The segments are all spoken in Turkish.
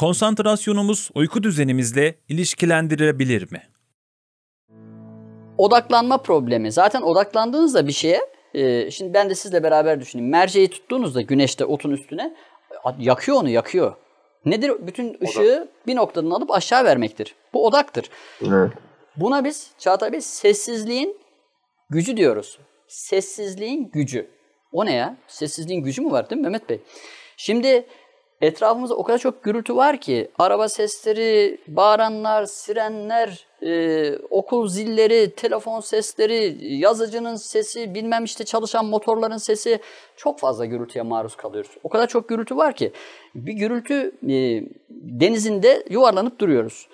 konsantrasyonumuz uyku düzenimizle ilişkilendirilebilir mi? Odaklanma problemi. Zaten odaklandığınızda bir şeye, e, şimdi ben de sizle beraber düşüneyim. Merceği tuttuğunuzda güneşte otun üstüne yakıyor onu, yakıyor. Nedir? Bütün ışığı bir noktadan alıp aşağı vermektir. Bu odaktır. Evet. Buna biz Çağatay Bey sessizliğin gücü diyoruz. Sessizliğin gücü. O ne ya? Sessizliğin gücü mü var değil mi Mehmet Bey? Şimdi etrafımızda o kadar çok gürültü var ki araba sesleri, bağıranlar, sirenler, e, okul zilleri, telefon sesleri, yazıcının sesi, bilmem işte çalışan motorların sesi çok fazla gürültüye maruz kalıyoruz. O kadar çok gürültü var ki bir gürültü e, denizinde yuvarlanıp duruyoruz.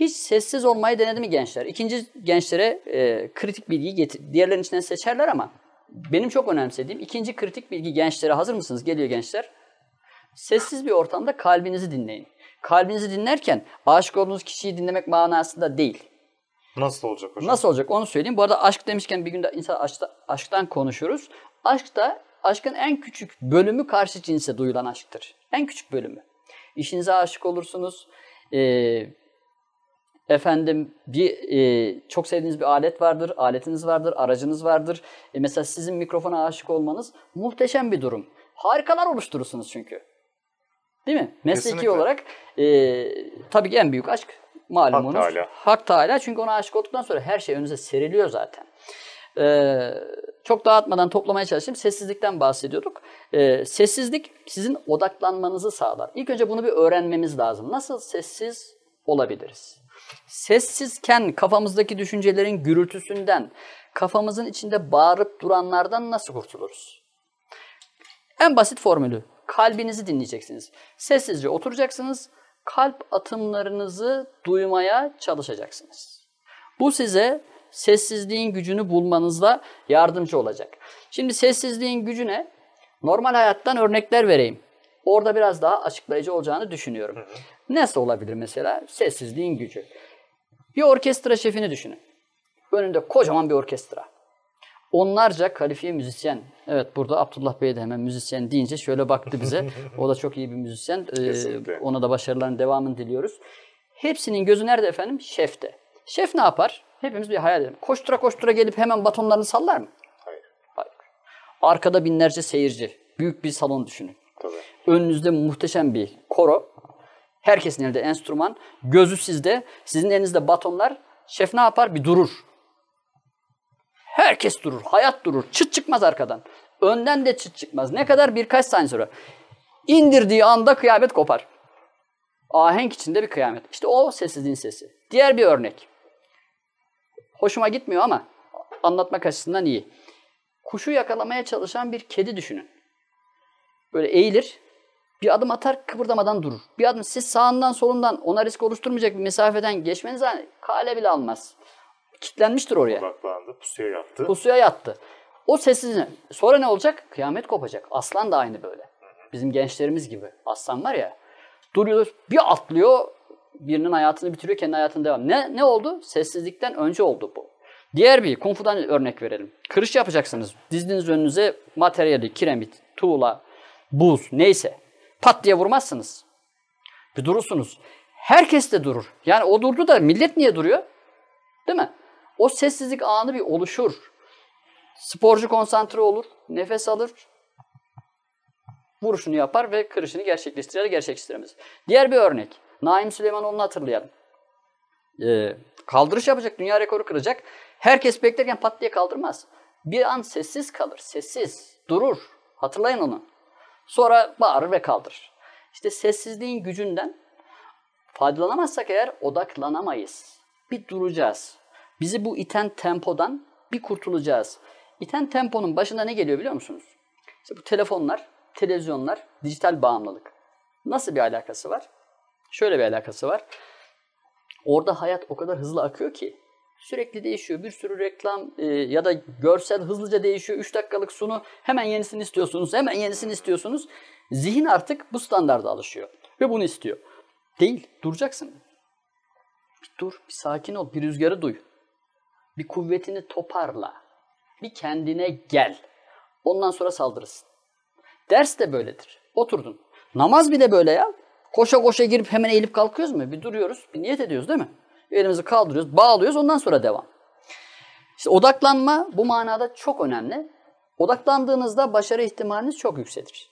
Hiç sessiz olmayı denedi mi gençler? İkinci gençlere e, kritik bilgiyi getir. Diğerlerinin içinden seçerler ama benim çok önemsediğim ikinci kritik bilgi gençlere hazır mısınız? Geliyor gençler. Sessiz bir ortamda kalbinizi dinleyin. Kalbinizi dinlerken aşık olduğunuz kişiyi dinlemek manasında değil. Nasıl olacak hocam? Nasıl olacak onu söyleyeyim. Bu arada aşk demişken bir günde insan aşkta, aşktan konuşuruz. Aşk da aşkın en küçük bölümü karşı cinse duyulan aşktır. En küçük bölümü. İşinize aşık olursunuz. Ee, efendim bir e, çok sevdiğiniz bir alet vardır, aletiniz vardır, aracınız vardır. E, mesela sizin mikrofona aşık olmanız muhteşem bir durum. Harikalar oluşturursunuz çünkü. Değil mi? Mesleki Kesinlikle. olarak e, tabii ki en büyük aşk malumunuz. Hak Teala. Hak Teala. Çünkü ona aşık olduktan sonra her şey önünüze seriliyor zaten. Ee, çok dağıtmadan toplamaya çalışayım. Sessizlikten bahsediyorduk. Ee, sessizlik sizin odaklanmanızı sağlar. İlk önce bunu bir öğrenmemiz lazım. Nasıl sessiz olabiliriz? Sessizken kafamızdaki düşüncelerin gürültüsünden, kafamızın içinde bağırıp duranlardan nasıl kurtuluruz? En basit formülü. Kalbinizi dinleyeceksiniz. Sessizce oturacaksınız. Kalp atımlarınızı duymaya çalışacaksınız. Bu size sessizliğin gücünü bulmanızda yardımcı olacak. Şimdi sessizliğin gücü ne? Normal hayattan örnekler vereyim. Orada biraz daha açıklayıcı olacağını düşünüyorum. Nasıl olabilir mesela? Sessizliğin gücü. Bir orkestra şefini düşünün. Önünde kocaman bir orkestra. Onlarca kalifiye müzisyen. Evet burada Abdullah Bey de hemen müzisyen deyince şöyle baktı bize. O da çok iyi bir müzisyen. Ee, ona da başarıların devamını diliyoruz. Hepsinin gözü nerede efendim? Şefte. Şef ne yapar? Hepimiz bir hayal edelim. Koştura koştura gelip hemen batonlarını sallar mı? Hayır. Hayır. Arkada binlerce seyirci. Büyük bir salon düşünün. Tabii. Önünüzde muhteşem bir koro. Herkesin elinde enstrüman. Gözü sizde. Sizin elinizde batonlar. Şef ne yapar? Bir durur. Herkes durur. Hayat durur. Çıt çıkmaz arkadan. Önden de çıt çıkmaz. Ne kadar? Birkaç saniye sonra. İndirdiği anda kıyamet kopar. Ahenk içinde bir kıyamet. İşte o sessizliğin sesi. Diğer bir örnek. Hoşuma gitmiyor ama anlatmak açısından iyi. Kuşu yakalamaya çalışan bir kedi düşünün. Böyle eğilir, bir adım atar kıpırdamadan durur. Bir adım siz sağından solundan ona risk oluşturmayacak bir mesafeden geçmeniz hani kale bile almaz. Kitlenmiştir oraya. Odaklandı, pusuya yattı. Pusuya yattı. O sessizliğine. Sonra ne olacak? Kıyamet kopacak. Aslan da aynı böyle. Bizim gençlerimiz gibi. Aslan var ya. Duruyor, bir atlıyor, birinin hayatını bitiriyor, kendi hayatını devam. Ne ne oldu? Sessizlikten önce oldu bu. Diğer bir kung fu'dan örnek verelim. Kırış yapacaksınız. Dizdiniz önünüze materyali, kiremit, tuğla, buz neyse. Pat diye vurmazsınız. Bir durursunuz. Herkes de durur. Yani o durdu da millet niye duruyor? Değil mi? O sessizlik anı bir oluşur. Sporcu konsantre olur, nefes alır, vuruşunu yapar ve kırışını gerçekleştirir gerçekleştiremez. Diğer bir örnek. Naim Süleymanoğlu'nu hatırlayalım. Ee, kaldırış yapacak, dünya rekoru kıracak. Herkes beklerken pat diye kaldırmaz. Bir an sessiz kalır, sessiz, durur. Hatırlayın onu. Sonra bağırır ve kaldırır. İşte sessizliğin gücünden faydalanamazsak eğer odaklanamayız. Bir duracağız. Bizi bu iten tempodan bir kurtulacağız. İten temponun başında ne geliyor biliyor musunuz? İşte bu telefonlar, televizyonlar, dijital bağımlılık. Nasıl bir alakası var? Şöyle bir alakası var. Orada hayat o kadar hızlı akıyor ki sürekli değişiyor. Bir sürü reklam e, ya da görsel hızlıca değişiyor. 3 dakikalık sunu hemen yenisini istiyorsunuz. Hemen yenisini istiyorsunuz. Zihin artık bu standarda alışıyor ve bunu istiyor. Değil, duracaksın. Bir dur, bir sakin ol, bir rüzgarı duy. Bir kuvvetini toparla. Bir kendine gel. Ondan sonra saldırırsın. Ders de böyledir. Oturdun. Namaz bile böyle ya. Koşa koşa girip hemen eğilip kalkıyoruz mu? Bir duruyoruz, bir niyet ediyoruz değil mi? Elimizi kaldırıyoruz, bağlıyoruz ondan sonra devam. İşte odaklanma bu manada çok önemli. Odaklandığınızda başarı ihtimaliniz çok yükselir.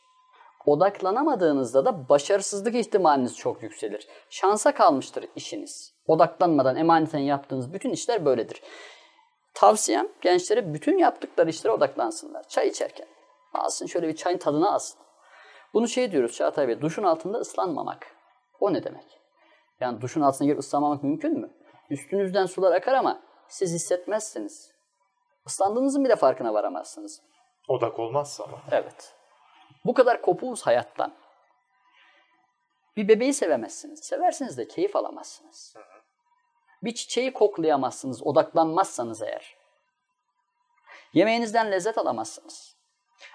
Odaklanamadığınızda da başarısızlık ihtimaliniz çok yükselir. Şansa kalmıştır işiniz. Odaklanmadan emaneten yaptığınız bütün işler böyledir. Tavsiyem gençlere bütün yaptıkları işlere odaklansınlar. Çay içerken. Alsın şöyle bir çayın tadını alsın. Bunu şey diyoruz Çağatay Bey, duşun altında ıslanmamak. O ne demek? Yani duşun altına girip ıslanmamak mümkün mü? Üstünüzden sular akar ama siz hissetmezsiniz. Islandığınızın bile farkına varamazsınız. Odak olmazsa ama. Evet. Bu kadar kopuğuz hayattan. Bir bebeği sevemezsiniz. Seversiniz de keyif alamazsınız. Bir çiçeği koklayamazsınız odaklanmazsanız eğer. Yemeğinizden lezzet alamazsınız.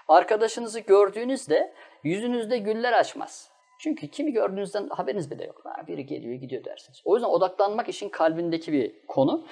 Arkadaşınızı gördüğünüzde yüzünüzde güller açmaz. Çünkü kimi gördüğünüzden haberiniz bile yok. Ha, biri geliyor gidiyor dersiniz. O yüzden odaklanmak işin kalbindeki bir konu.